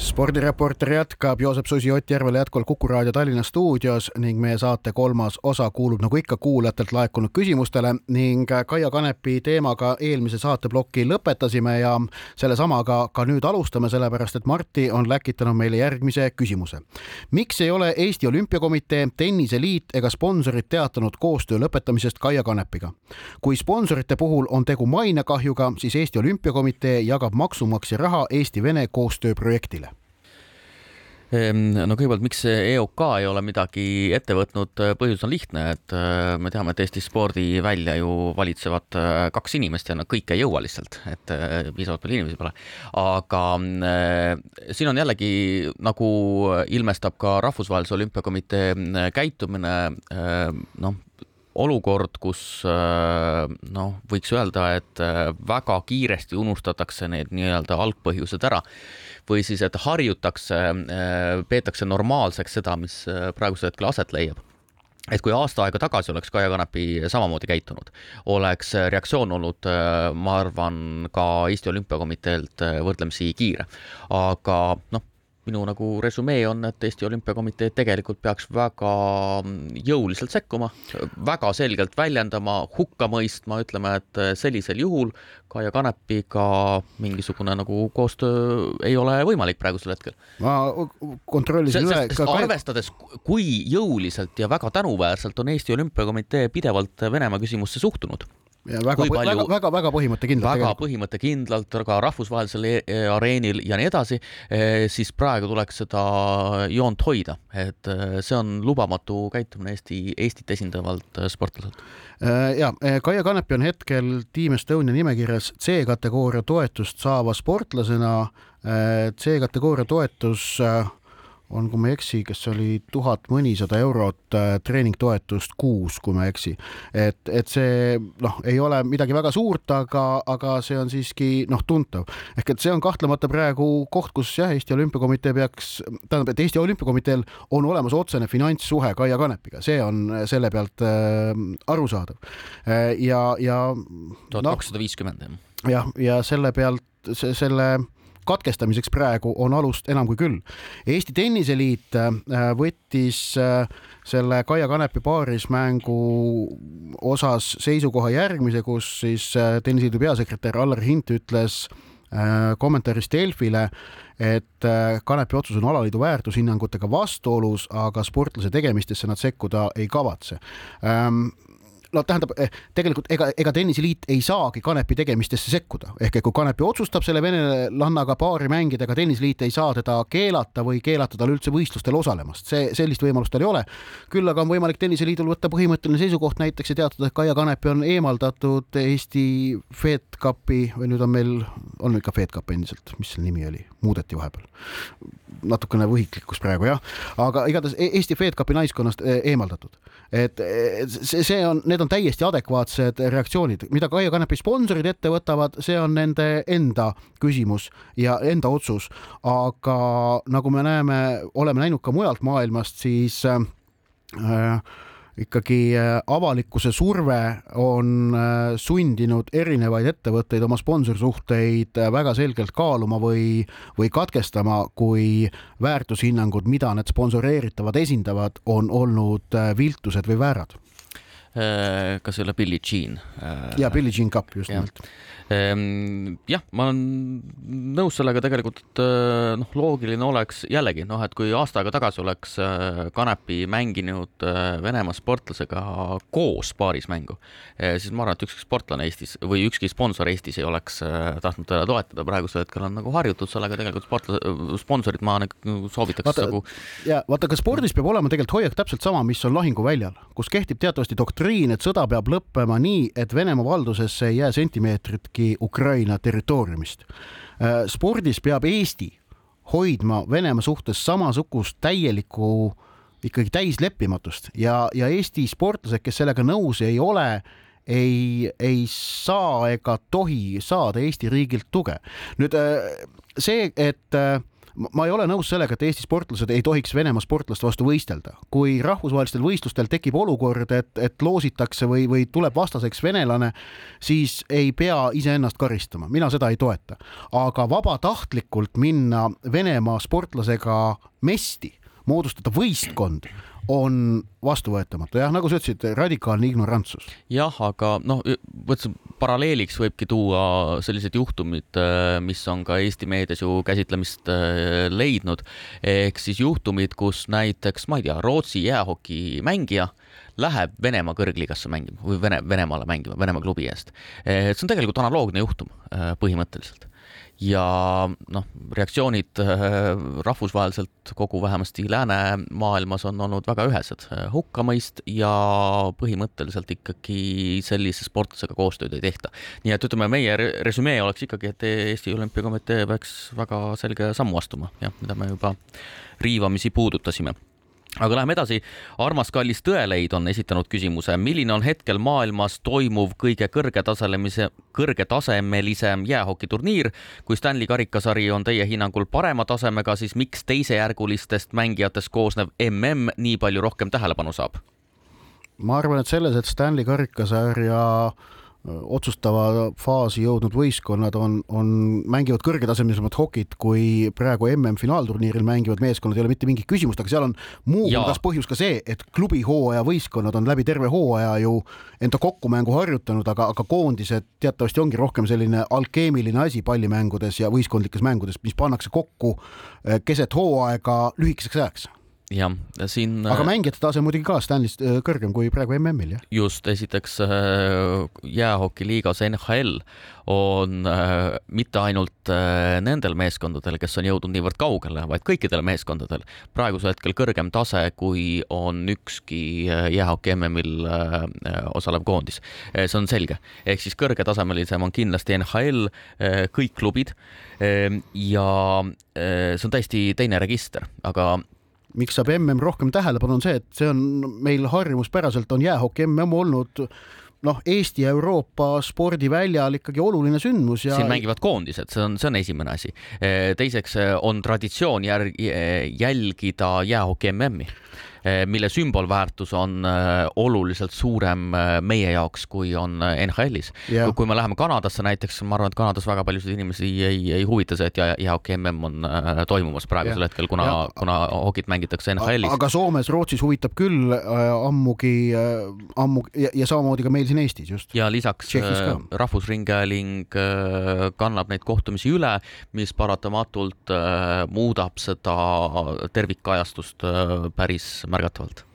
spordireporter jätkab, Joosep Susi Ott Järvel jätkuvalt Kuku raadio Tallinna stuudios ning meie saate kolmas osa kuulub nagu ikka kuulajatelt laekunud küsimustele ning Kaia Kanepi teemaga eelmise saateploki lõpetasime ja sellesamaga ka nüüd alustame, sellepärast et Martti on läkitanud meile järgmise küsimuse. miks ei ole Eesti Olümpiakomitee, Tenniseliit ega sponsorid teatanud koostöö lõpetamisest Kaia Kanepiga? kui sponsorite puhul on tegu mainekahjuga, siis Eesti Olümpiakomitee jagab maksumaksja raha Eesti-Vene koostööprojektile no kõigepealt, miks EOK ei ole midagi ette võtnud, põhjus on lihtne, et äh, me teame, et Eesti spordivälja ju valitsevad äh, kaks inimest ja nad kõik ei jõua lihtsalt, et äh, piisavalt palju inimesi pole. aga siin on jällegi, nagu ilmestab ka Rahvusvahelise Olümpiakomitee käitumine, noh, olukord, kus noh, võiks öelda, et väga kiiresti unustatakse need nii-öelda algpõhjused ära või siis, et harjutakse, äh, peetakse normaalseks seda, mis äh, praegusel hetkel aset leiab et kui aasta aega tagasi oleks Kaia Kanepi samamoodi käitunud, oleks reaktsioon olnud, äh, ma arvan, ka Eesti Olümpiakomiteelt võrdlemisi kiire. aga noh, minu nagu resümee on, et Eesti Olümpiakomitee tegelikult peaks väga jõuliselt sekkuma, väga selgelt väljendama, hukka mõistma, ütleme, et sellisel juhul Kaia Kanepiga mingisugune nagu koostöö ei ole võimalik praegusel hetkel. ma kontrollisin üle. Ka... arvestades, kui jõuliselt ja väga tänuväärselt on Eesti Olümpiakomitee pidevalt Venemaa küsimusse suhtunud ja väga, väga, põhimõttekindlalt. väga põhimõttekindlalt, ka rahvusvahelisel e-, areenil ja nii edasi, e, siis praegu tuleks seda joont hoida, et e, see on lubamatu käitumine Eesti, Eestit esindavalt sportlaselt. ja Kaia Kanepi on hetkel Team Estonia nimekirjas C-kategooria toetust saava sportlasena. C-kategooria toetus on, kui ma ei eksi, kas oli tuhat mõnisada eurot äh, treeningtoetust kuus, kui ma ei eksi. et, et see noh, ei ole midagi väga suurt, aga, aga see on siiski noh, tuntav. ehk et see on kahtlemata praegu koht, kus jah, Eesti Olümpiakomitee peaks, tähendab, et Eesti Olümpiakomiteel on olemas otsene finantssuhe Kaia Kanepiga, see on selle pealt äh, arusaadav äh,. ja, ja. tuhat kakssada viiskümmend jah. jah, ja selle pealt see, selle katkestamiseks praegu on alust enam kui küll. Eesti Tenniseliit äh, võttis äh, selle Kaia Kanepi paarismängu osas seisukoha järgmise, kus siis äh, tenniseliidu peasekretär Allar Hint ütles kommentaaris Delfile, et Kanepi otsus on alaliidu väärtushinnangutega vastuolus, aga sportlase tegemistesse nad sekkuda ei kavatse ähm, no tähendab, eh, tegelikult ega, ega tenniseliit ei saagi Kanepi tegemistesse sekkuda, ehk et kui Kanepi otsustab selle venelannaga paari mängida, ega tenniseliit ei saa teda keelata või keelata tal üldse võistlustel osalemast, see, sellist võimalust tal ei ole. küll aga on võimalik tenniseliidul võtta põhimõtteline seisukoht näiteks ja teatada, et Kaia Kanepi on eemaldatud Eesti Fed Cupi või nüüd on meil, on ikka Fed Cup endiselt, mis selle nimi oli, muudeti vahepeal. Natukene võhiklikkus praegu jah, aga igatahes e-, Eesti Fed Cupi naiskonnast e-, eemaldatud, et see, see on, need on täiesti adekvaatsed reaktsioonid, mida Kaia Kanepi sponsorid ette võtavad, see on nende enda küsimus ja enda otsus. aga nagu me näeme, oleme näinud ka mujalt maailmast, siis äh, ikkagi äh, avalikkuse surve on äh, sundinud erinevaid ettevõtteid oma sponsorsuhteid äh, väga selgelt kaaluma või, või katkestama, kui väärtushinnangud, mida need sponsoreeritavad esindavad, on olnud viltused või väärad. Kas ei ole Billie Jean? Ja Billie Jean Cup just nimelt jah, ma olen nõus sellega tegelikult, et äh, noh, loogiline oleks jällegi noh, et kui aasta aega tagasi oleks äh, Kanepi mänginud äh, Venemaa sportlasega koos paarismängu, siis ma arvan, et ükski sportlane Eestis või ükski sponsor Eestis ei oleks tahtnud teda toetada, praegusel hetkel on nagu harjutud sellega tegelikult sportlase, sponsorid ma nagu soovitaks nagu. ja vaata, ka spordis peab olema tegelikult hoiak täpselt sama, mis on lahinguväljal, kus kehtib teatavasti doktriin, et sõda peab lõppema nii, et Venemaa valdusesse ei jää sentimeetritki räägi Ukraina territooriumist. Äh, spordis peab Eesti hoidma Venemaa suhtes samasugust täielikku ikkagi täisleppimatust ja, ja Eesti sportlased, kes sellega nõus ei ole, ei, ei saa ega tohi saada Eesti riigilt tuge. nüüd äh, see, et äh, ma ei ole nõus sellega, et Eesti sportlased ei tohiks Venemaa sportlaste vastu võistelda. kui rahvusvahelistel võistlustel tekib olukord, et, et loositakse või, või tuleb vastaseks venelane, siis ei pea iseennast karistama, mina seda ei toeta. aga vabatahtlikult minna Venemaa sportlasega mesti, moodustada võistkond on vastuvõetamatu, jah, nagu sa ütlesid, radikaalne ignorantsus. jah, aga noh, paralleeliks võibki tuua sellised juhtumid, äh, mis on ka Eesti meedias ju käsitlemist äh, leidnud, ehk siis juhtumid, kus näiteks, ma ei tea, Rootsi jäähokimängija läheb Venemaa kõrgliigasse mängima või Vene, Venemaale mängima, Venemaa klubi eest. see on tegelikult analoogne juhtum äh, põhimõtteliselt ja noh, reaktsioonid äh, rahvusvaheliselt kogu vähemasti läänemaailmas on olnud väga ühesed, hukkamõist ja põhimõtteliselt ikkagi sellise sportlasega koostööd ei tehta. nii et ütleme, meie resümee oleks ikkagi, et Eesti Olümpiakomitee peaks väga selge sammu astuma, jah, mida me juba riivamisi puudutasime aga läheme edasi. armas kallis Tõeleid on esitanud küsimuse, milline on hetkel maailmas toimuv kõige kõrgetasemelise, kõrgetasemelisem jäähokiturniir? kui Stanley karikasari on teie hinnangul parema tasemega, siis miks teisejärgulistest mängijatest koosnev mm nii palju rohkem tähelepanu saab? ma arvan, et selles, et Stanley karikasarja otsustava faasi jõudnud võistkonnad on, on, mängivad kõrgetasemelisemat hokit kui praegu MM-finaalturniiril mängivad meeskonnad, ei ole mitte mingit küsimust, aga seal on muuhulgas põhjus ka see, et klubi hooaja võistkonnad on läbi terve hooaja ju enda kokkumängu harjutanud, aga, aga koondised teatavasti ongi rohkem selline alkeemiline asi pallimängudes ja võistkondlikes mängudes, mis pannakse kokku eh, keset hooaega lühikeseks ajaks jah, siin. aga mängijate tase muidugi ka Stanley'st äh, kõrgem kui praegu MM-il, jah? just, esiteks äh, jäähokiliigas NHL on äh, mitte ainult nendel meeskondadel, kes on jõudnud niivõrd kaugele, vaid kõikidel meeskondadel praegusel hetkel kõrgem tase, kui on ükski jäähoki MM-il osalev koondis. see on selge, ehk siis kõrgetasemelisem on kindlasti NHL, kõik klubid ja see on täiesti teine register, aga miks saab mm rohkem tähelepanu, on see, et see on meil harjumuspäraselt on jäähoki mm olnud noh, Eesti ja Euroopa spordiväljal ikkagi oluline sündmus ja. siin mängivad koondised, see on, see on esimene asi. teiseks on traditsioon järg, jälgida jäähoki MM-i mille sümbolväärtus on oluliselt suurem meie jaoks, kui on NHL-is. kui me läheme Kanadasse näiteks, ma arvan, et Kanadas väga paljusid inimesi ei, ei huvita see, et jäähoki MM on toimumas praegusel hetkel, kuna, kuna hokit mängitakse NHL-is. aga Soomes, Rootsis huvitab küll ammugi, ammu ja, ja samamoodi ka meil siin Eestis just. ja lisaks Rahvusringhääling kannab neid kohtumisi üle, mis paratamatult muudab seda tervikkajastust äh, päris Marco Attolt.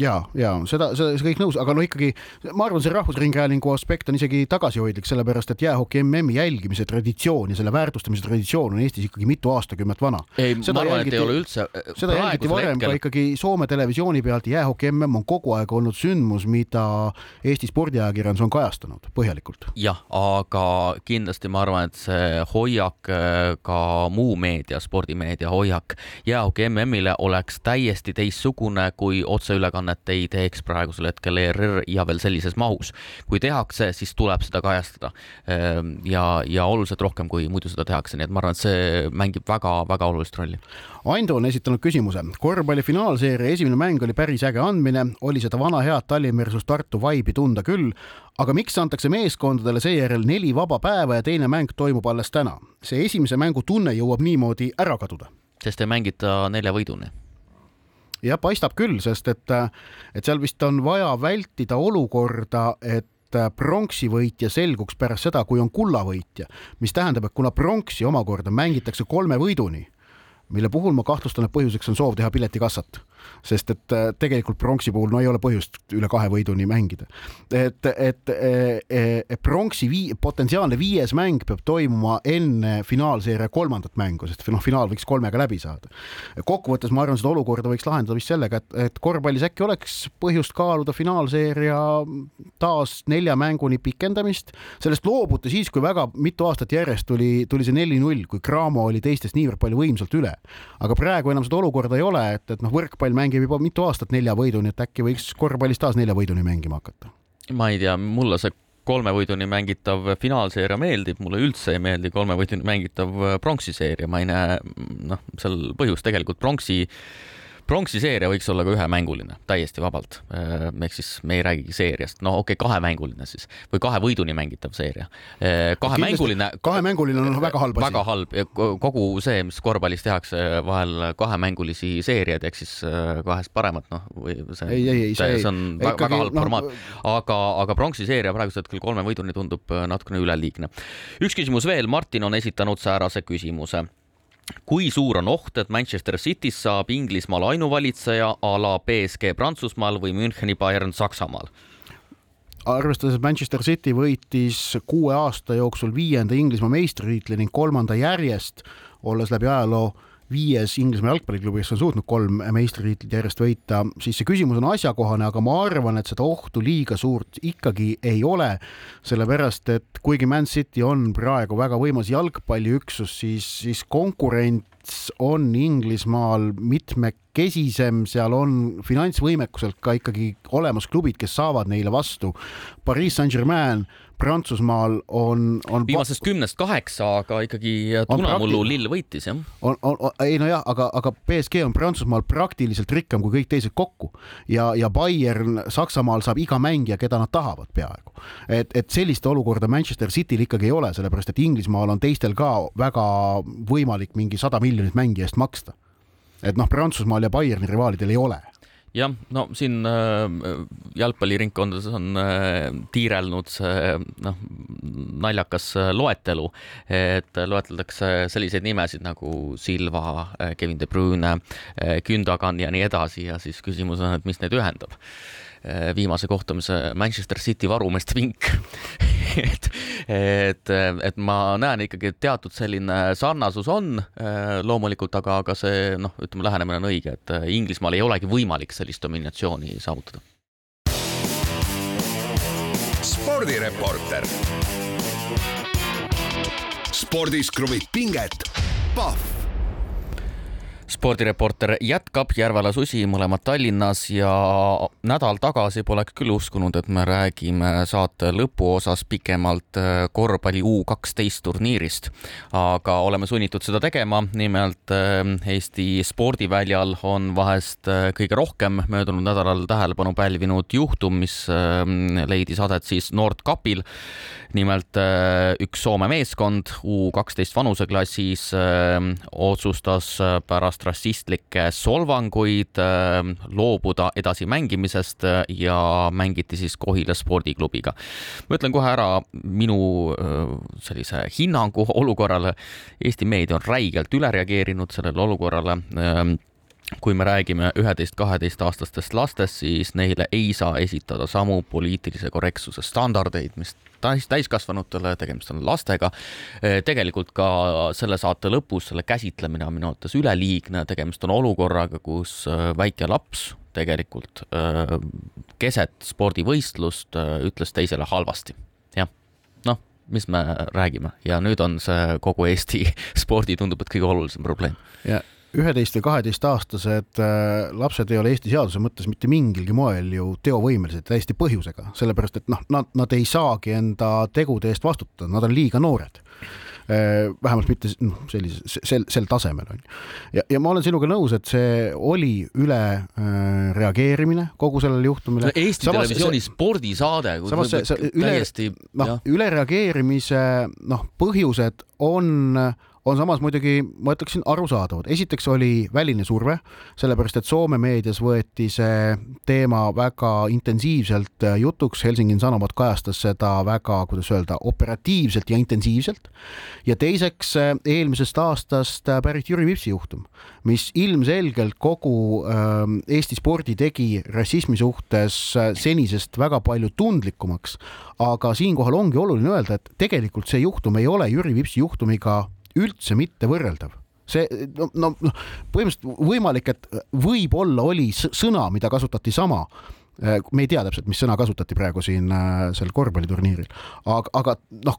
Ja, ja seda, seda, see kõik nõus, aga no ikkagi ma arvan, see Rahvusringhäälingu aspekt on isegi tagasihoidlik, sellepärast et jäähoki MM-i jälgimise traditsioon ja selle väärtustamise traditsioon on Eestis ikkagi mitu aastakümmet vana. ei, ma arvan, et ei ole üldse. Äh, seda jälgiti varem hetkel... ka ikkagi Soome televisiooni pealt. jäähoki MM on kogu aeg olnud sündmus, mida Eesti spordiajakirjandus on kajastanud põhjalikult. jah, aga kindlasti ma arvan, et see hoiak, äh, ka muu meedia, spordimeedia hoiak jäähoki MM-ile oleks täiesti teistsugune kui otseülekanne ülekannet ei teeks praegusel hetkel ERR ja veel sellises mahus. kui tehakse, siis tuleb seda kajastada ehm, ja, ja oluliselt rohkem, kui muidu seda tehakse, nii et ma arvan, et see mängib väga-väga olulist rolli. Aindo on esitanud küsimuse. korvpalli finaalseeria esimene mäng oli päris äge andmine, oli seda vana head Tallinn versus Tartu vaibi tunda küll, aga miks antakse meeskondadele seejärel neli vaba päeva ja teine mäng toimub alles täna? see esimese mängu tunne jõuab niimoodi ära kaduda. sest ei mängita nelja võiduni jah, paistab küll, sest et, et seal vist on vaja vältida olukorda, et pronksi võitja selguks pärast seda, kui on kullavõitja, mis tähendab, et kuna pronksi omakorda mängitakse kolme võiduni, mille puhul ma kahtlustan, et põhjuseks on soov teha piletikassat sest et äh, tegelikult pronksi puhul no ei ole põhjust üle kahe võiduni mängida. et, et, et, et pronksi vii-, potentsiaalne viies mäng peab toimuma enne finaalseeria kolmandat mängu, sest noh, finaal võiks kolmega läbi saada. kokkuvõttes ma arvan, seda olukorda võiks lahendada vist sellega, et, et korvpallis äkki oleks põhjust kaaluda finaalseeria taas nelja mänguni pikendamist. sellest loobuti siis, kui väga mitu aastat järjest tuli, tuli see neli-null, kui Cramo oli teistest niivõrd palju võimsalt üle. aga praegu enam seda olukorda ei ole, et, et noh, võrkpall korvpall mängib juba mitu aastat nelja võiduni, et äkki võiks korvpallis taas nelja võiduni mängima hakata? ma ei tea, mulle see kolme võiduni mängitav finaalseeria meeldib, mulle üldse ei meeldi kolme võiduni mängitav pronksiseeria, ma ei näe noh, seal põhjust tegelikult pronksi pronksi seeria võiks olla ka ühemänguline, täiesti vabalt. Äh, ehk siis me ei räägigi seeriast, no okei okay,, kahemänguline siis või kahe võiduni mängitav seeria. Äh, kahemänguline. kahemänguline on väga halb asi. väga halb ja kogu see, mis korvpallis tehakse vahel kahemängulisi seeriaid ehk siis äh, kahest paremat, noh, või see, ei, ei, ei, see, see on ei, väga, väga halb no, formaat. aga, aga pronksi seeria praegusel hetkel kolme võiduni tundub natukene üleliigne. üks küsimus veel, Martin on esitanud säärase küsimuse kui suur on oht, et Manchester Cityst saab Inglismaal ainuvalitseja a la BSG Prantsusmaal või Müncheni Bayern Saksamaal? arvestades, et Manchester City võitis kuue aasta jooksul viienda Inglismaa meistritiitli ning kolmanda järjest, olles läbi ajaloo viies Inglismaa jalgpalliklubi, kes on suutnud kolm meistritiitlit järjest võita, siis see küsimus on asjakohane, aga ma arvan, et seda ohtu liiga suurt ikkagi ei ole, sellepärast et kuigi Man City on praegu väga võimas jalgpalliüksus, siis, siis konkurents on Inglismaal mitmekesisem, seal on finantsvõimekuselt ka ikkagi olemas klubid, kes saavad neile vastu. Pariis Saint-Germain Prantsusmaal on, on. viimasest kümnest kaheksa, aga ikkagi tunamullu lill võitis jah. on, on, on, ei nojah, aga, aga BSG on Prantsusmaal praktiliselt rikkam kui kõik teised kokku ja, ja Bayern Saksamaal saab iga mängija, keda nad tahavad peaaegu. et, et sellist olukorda Manchester Cityl ikkagi ei ole, sellepärast et Inglismaal on teistel ka väga võimalik mingi sada miljonit mängija eest maksta. et noh, Prantsusmaal ja Bayerni rivaalidel ei ole jah, no siin äh, jalgpalliringkondades on äh, tiirelnud see noh, naljakas äh, loetelu, et loetletakse selliseid nimesid nagu Silva äh,, Kevin De Bruyne äh,, Gündogan ja nii edasi ja siis küsimus on, et mis neid ühendab. äh, viimase kohtumise Manchester City varumeeste vink et, et, et ma näen ikkagi, et teatud selline sarnasus on äh, loomulikult, aga, aga see noh, ütleme, lähenemine on õige, et äh, Inglismaal ei olegi võimalik sellist dominatsiooni saavutada. spordireporter. spordis kruvib pinget, Pahv spordireporter jätkab, Järvela susi, mõlemad Tallinnas ja nädal tagasi poleks küll uskunud, et me räägime saate lõpuosas pikemalt äh, korvpalli U kaksteist turniirist. aga oleme sunnitud seda tegema, nimelt äh, Eesti spordiväljal on vahest äh, kõige rohkem möödunud nädalal tähelepanu pälvinud juhtum, mis leidis aset siis Nordkapil. Nimelt üks Soome meeskond U kaksteist vanuseklassis otsustas pärast pärast rassistlikke solvanguid äh, loobuda edasi mängimisest äh, ja mängiti siis Kohila spordiklubiga. ma ütlen kohe ära minu äh, sellise hinnangu olukorrale. Eesti meedia on räigelt üle reageerinud sellele olukorrale ähm, kui me räägime üheteist-kaheteistaastastest lastest, siis neile ei saa esitada samu poliitilise korrektsuse standardeid, mis täis, täiskasvanutele, tegemist on lastega. tegelikult ka selle saate lõpus selle käsitlemine on minu arvates üleliigne, tegemist on olukorraga, kus äh, väike laps tegelikult äh, keset spordivõistlust äh, ütles teisele halvasti. jah, noh, mis me räägime ja nüüd on see kogu Eesti spordi tundub, et kõige olulisem probleem. ja üheteist või kaheteistaastased äh, lapsed ei ole Eesti seaduse mõttes mitte mingilgi moel ju teovõimelised täiesti põhjusega, sellepärast et noh, nad, nad ei saagi enda tegude eest vastutada, nad on liiga noored äh, vähemalt mitte noh, sellise, sel, sel tasemel on ju. ja, ja ma olen sinuga nõus, et see oli üle äh, reageerimine kogu sellele juhtumile. Eesti samas, Televisiooni see, spordisaade. samas see, see üle, noh, ülereageerimise noh, põhjused on äh, on samas muidugi, ma ütleksin, arusaadavad. esiteks oli väline surve, sellepärast et Soome meedias võeti see teema väga intensiivselt jutuks, Helsingin Sanomat kajastas seda väga, kuidas öelda, operatiivselt ja intensiivselt. ja teiseks eelmisest aastast pärit Jüri Vipsi juhtum, mis ilmselgelt kogu ähm, Eesti spordi tegi rassismi suhtes senisest väga palju tundlikumaks. aga siinkohal ongi oluline öelda, et tegelikult see juhtum ei ole Jüri Vipsi juhtumiga üldse mitte võrreldav see no, no, põhimõtteliselt võimalik, et võib-olla oli sõna, mida kasutati sama. Äh, me ei tea täpselt, mis sõna kasutati praegu siin äh, sel korvpalliturniiril, aga, aga noh,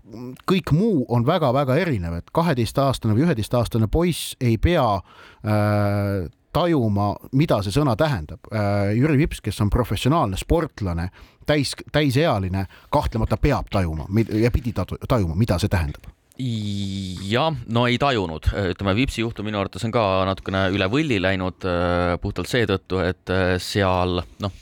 kõik muu on väga-väga erinev, et kaheteistaastane või üheteistaastane poiss ei pea äh, tajuma, mida see sõna tähendab. Äh, Jüri Vips, kes on professionaalne sportlane, täis, täisealine, kahtlemata peab tajuma ja pidi tajuma, mida see tähendab jah, no ei tajunud, ütleme Vipsi juhtum minu arvates on ka natukene üle võlli läinud äh, puhtalt seetõttu, et äh, seal noh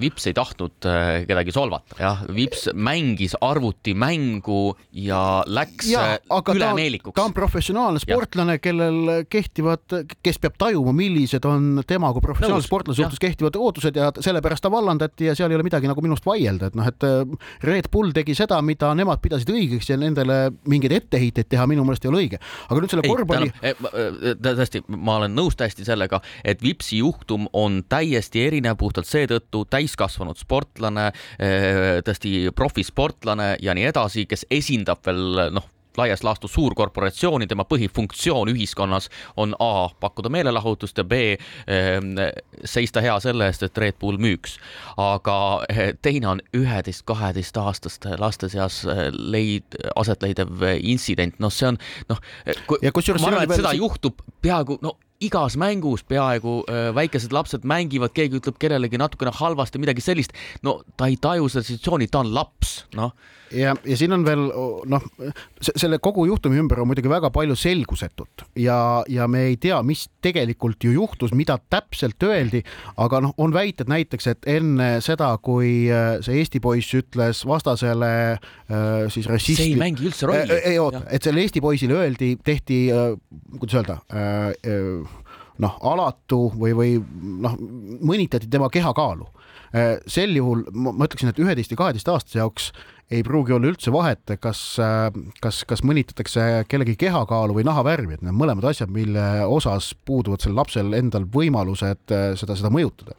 Vips ei tahtnud eh, kedagi solvata, jah, Vips mängis arvutimängu ja läks ja, eh, ülemeelikuks. ta on professionaalne sportlane, kellel kehtivad, kes peab tajuma, millised on tema kui professionaalse sportlase suhtes kehtivad ootused ja sellepärast ta vallandati ja seal ei ole midagi nagu minu arust vaielda, et noh, et Red Bull tegi seda, mida nemad pidasid õigeks ja nendele mingeid etteheiteid teha minu meelest ei ole õige. aga nüüd selle korvpalli. tõesti, ma olen nõus täiesti sellega, et Vipsi juhtum on täiesti erinev puhtalt seetõttu, tõttu täiskasvanud sportlane, eh, tõesti profisportlane ja nii edasi, kes esindab veel noh, laias laastus suurkorporatsiooni, tema põhifunktsioon ühiskonnas on A pakkuda meelelahutust ja B eh, seista hea selle eest, et Red Bull müüks. aga eh, teine on üheteist-kaheteistaastaste laste seas leid-, aset leidev intsident, noh, see on noh, ma arvan, et seda juhtub peaaegu no igas mängus peaaegu väikesed lapsed mängivad, keegi ütleb kellelegi natukene halvasti, midagi sellist. no ta ei taju seda situatsiooni, ta on laps, noh ja, ja siin on veel noh, selle kogu juhtumi ümber on muidugi väga palju selgusetut ja, ja me ei tea, mis tegelikult ju juhtus, mida täpselt öeldi, aga noh, on väited näiteks, et enne seda, kui äh, see Eesti poiss ütles vastasele äh, siis rassisti. see ei mängi üldse rolli. Äh, ei oota, et sellele Eesti poisile öeldi, tehti, kuidas öelda noh, alatu või, või noh, mõnitati tema kehakaalu. sel juhul ma ütleksin, et üheteist ja kaheteist aastase jaoks ei pruugi olla üldse vahet, kas, kas, kas mõnitatakse kellegi kehakaalu või nahavärvi, et need mõlemad asjad, mille osas puuduvad sel lapsel endal võimalused seda, seda mõjutada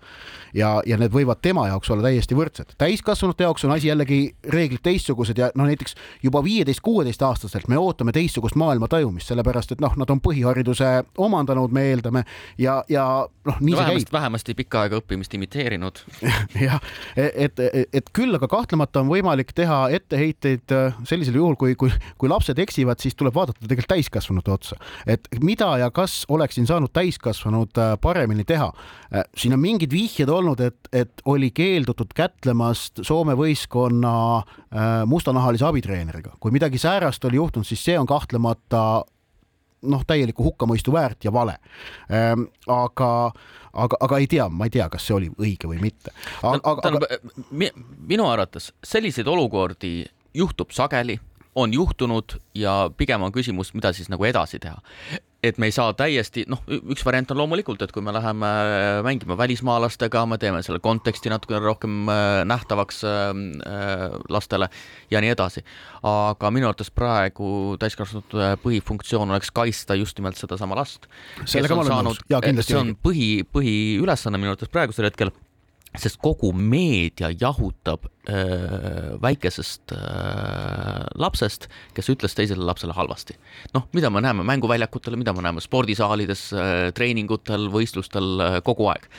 ja, ja need võivad tema jaoks olla täiesti võrdsed. täiskasvanute jaoks on asi jällegi reeglid teistsugused ja no näiteks juba viieteist-kuueteistaastaselt me ootame teistsugust maailma tajumist, sellepärast et noh, nad on põhihariduse omandanud, me eeldame ja, ja noh, nii no, see vähemasti, käib. vähemasti pikka aega õppimist imiteerinud jah, et, et, et küll aga kahtlemata on võimalik teha teha etteheiteid sellisel juhul, kui, kui, kui lapsed eksivad, siis tuleb vaadata tegelikult täiskasvanute otsa, et mida ja kas oleksin saanud täiskasvanud paremini teha. siin on mingid vihjed olnud, et, et oli keeldutud kätlemast Soome võistkonna mustanahalise abitreeneriga, kui midagi säärast oli juhtunud, siis see on kahtlemata noh, täielikku hukkamõistu väärt ja vale. Ehm, aga, aga, aga ei tea, ma ei tea, kas see oli õige või mitte. aga, aga... minu arvates selliseid olukordi juhtub sageli on juhtunud ja pigem on küsimus, mida siis nagu edasi teha et me ei saa täiesti, noh, üks variant on loomulikult, et kui me läheme mängima välismaalastega, me teeme selle konteksti natukene rohkem äh, nähtavaks äh, äh, lastele ja nii edasi. aga minu arvates praegu täiskasvanute põhifunktsioon oleks kaitsta just nimelt sedasama last. sellega ma olen nõus, jaa kindlasti. see on põhi, põhiülesanne minu arvates praegusel hetkel sest kogu meedia jahutab äh, väikesest äh, lapsest, kes ütles teisele lapsele halvasti. noh, mida me näeme mänguväljakutel, mida me näeme spordisaalides äh,, treeningutel, võistlustel äh, kogu aeg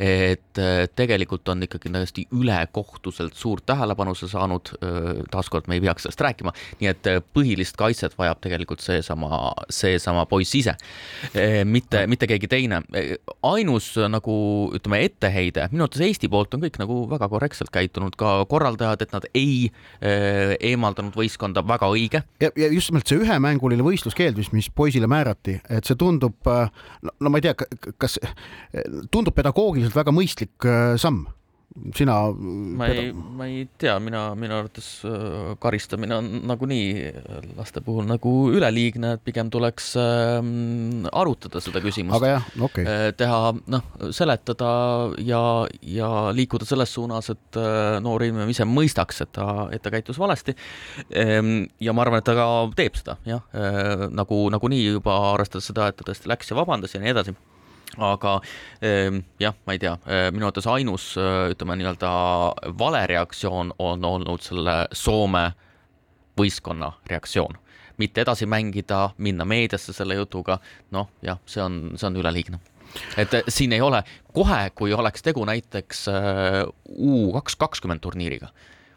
et äh, tegelikult on ikkagi täiesti ülekohtuselt suurt tähelepanu see saanud, äh, taaskord me ei peaks sellest rääkima, nii et äh, põhilist kaitset vajab tegelikult seesama, seesama poiss ise, mitte, mitte keegi teine. ainus nagu ütleme, etteheide, minu arvates Eesti poolt on kõik nagu väga korrektselt käitunud, ka korraldajad, et nad ei eemaldanud võistkonda, väga õige. ja, ja just nimelt see ühemänguline võistluskeeld, mis, mis poisile määrati, et see tundub, no, no ma ei tea, kas tundub pedagoogiliselt väga mõistlik äh, samm sina. ma ei, ma ei tea, mina, minu arvates äh, karistamine on nagunii laste puhul nagu üleliigne, et pigem tuleks äh, arutada seda küsimust. aga jah, okei okay.. Äh, teha, noh, seletada ja, ja liikuda selles suunas, et noor inimene ise mõistaks, et ta, et ta käitus valesti. Ehm, ja ma arvan, et ta ka teeb seda, jah, nagu, nagunii juba arvestades seda, et ta tõesti läks ja vabandas ja nii edasi aga ehm, jah, ma ei tea, ehm, minu arvates ainus äh, ütleme nii-öelda vale reaktsioon on olnud selle Soome võistkonna reaktsioon, mitte edasi mängida, minna meediasse selle jutuga, noh jah, see on, see on üleliigne. Et äh, siin ei ole kohe, kui oleks tegu näiteks äh, U kaks kakskümmend turniiriga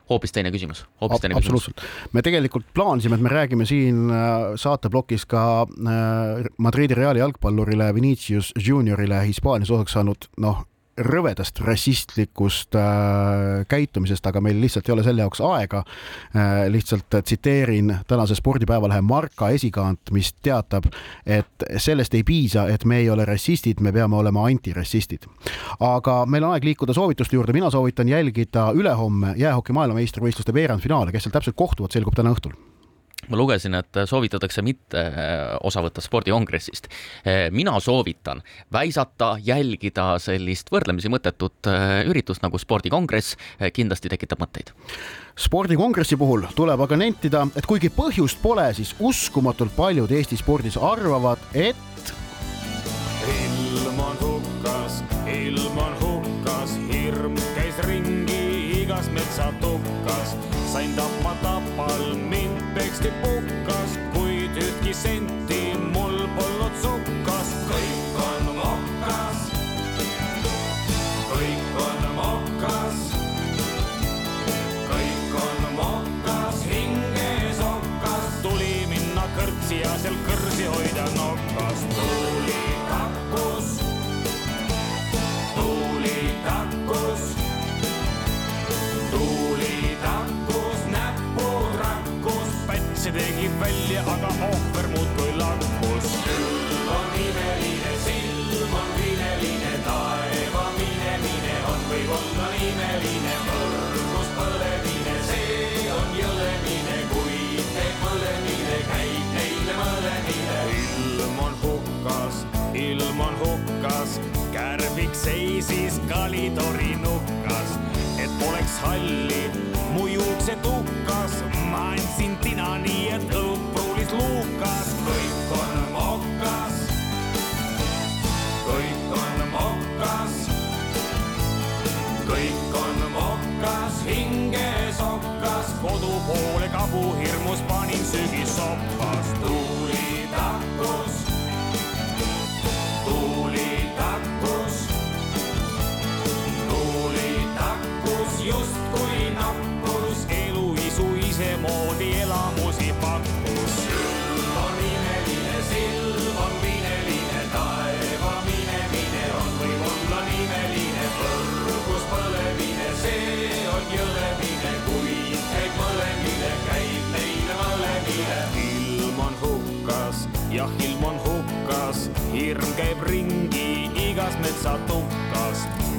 hoopis teine küsimus, hoopis teine küsimus. me tegelikult plaanisime, et me räägime siin äh, saateplokis ka äh, Madridi Reali jalgpallurile Vinicius Juniorile Hispaanias osaks saanud, noh rõvedast rassistlikust äh, käitumisest, aga meil lihtsalt ei ole selle jaoks aega äh,. lihtsalt tsiteerin tänase spordipäevalehe Marka esikaant, mis teatab, et sellest ei piisa, et me ei ole rassistid, me peame olema antirassistid. aga meil on aeg liikuda soovituste juurde, mina soovitan jälgida ülehomme jäähoki maailmameistrivõistluste veerandfinaale, kes seal täpselt kohtuvad, selgub täna õhtul ma lugesin, et soovitatakse mitte äh, osa võtta spordikongressist. Äh, mina soovitan väisata, jälgida sellist võrdlemisi mõttetut äh, üritust nagu spordikongress, kindlasti tekitab mõtteid. spordikongressi puhul tuleb aga nentida, et kuigi põhjust pole, siis uskumatult paljud Eesti spordis arvavad, et ilm on hukkas, ilm on hukkas, hirm käis ringi igas metsatukas, sain tappa tapal mind peksti puhkas, kuid ühtki senti mul polnud sukkas, kõik on mokas. kõik on mokas. kõik on mokas, hinges okas, tuli minna kõrtsi ja seal kõrsi hoida nokas, tuli kakkus. tuli takkus pätsi tegi välja, aga ohver muudkui lakkus. külg on imeline, silm on vineline, taeva minemine on võib-olla imeline, kõrgus põlemine, see on jõlemine, kuid see põlemine käib neile mõlemile. ilm on hukkas, ilm on hukkas, kärbik seisis kalitori nukkas et poleks halli mu juuksed hukkas, ma andsin tina nii, et õlut pruulis luukas, kõik on mokas. kõik on mokas. kõik on mokas, hinges okkas, kodu poole kabu hirmus panin sügissoppas, tuuli takkus.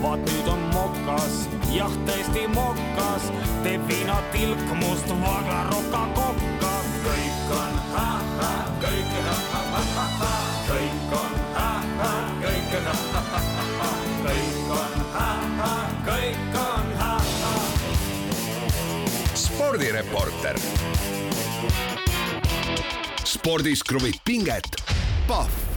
Vaat nüüd on mokas, jah, tõesti mokas, teeb viinatilk must vaglaroka kokka. kõik on ha-ha, kõik on ha-ha-ha-ha, kõik on ha-ha, kõik on ha-ha-ha-ha, kõik on ha-ha, kõik on ha-ha. spordireporter. spordis kruvib pinget, Pahv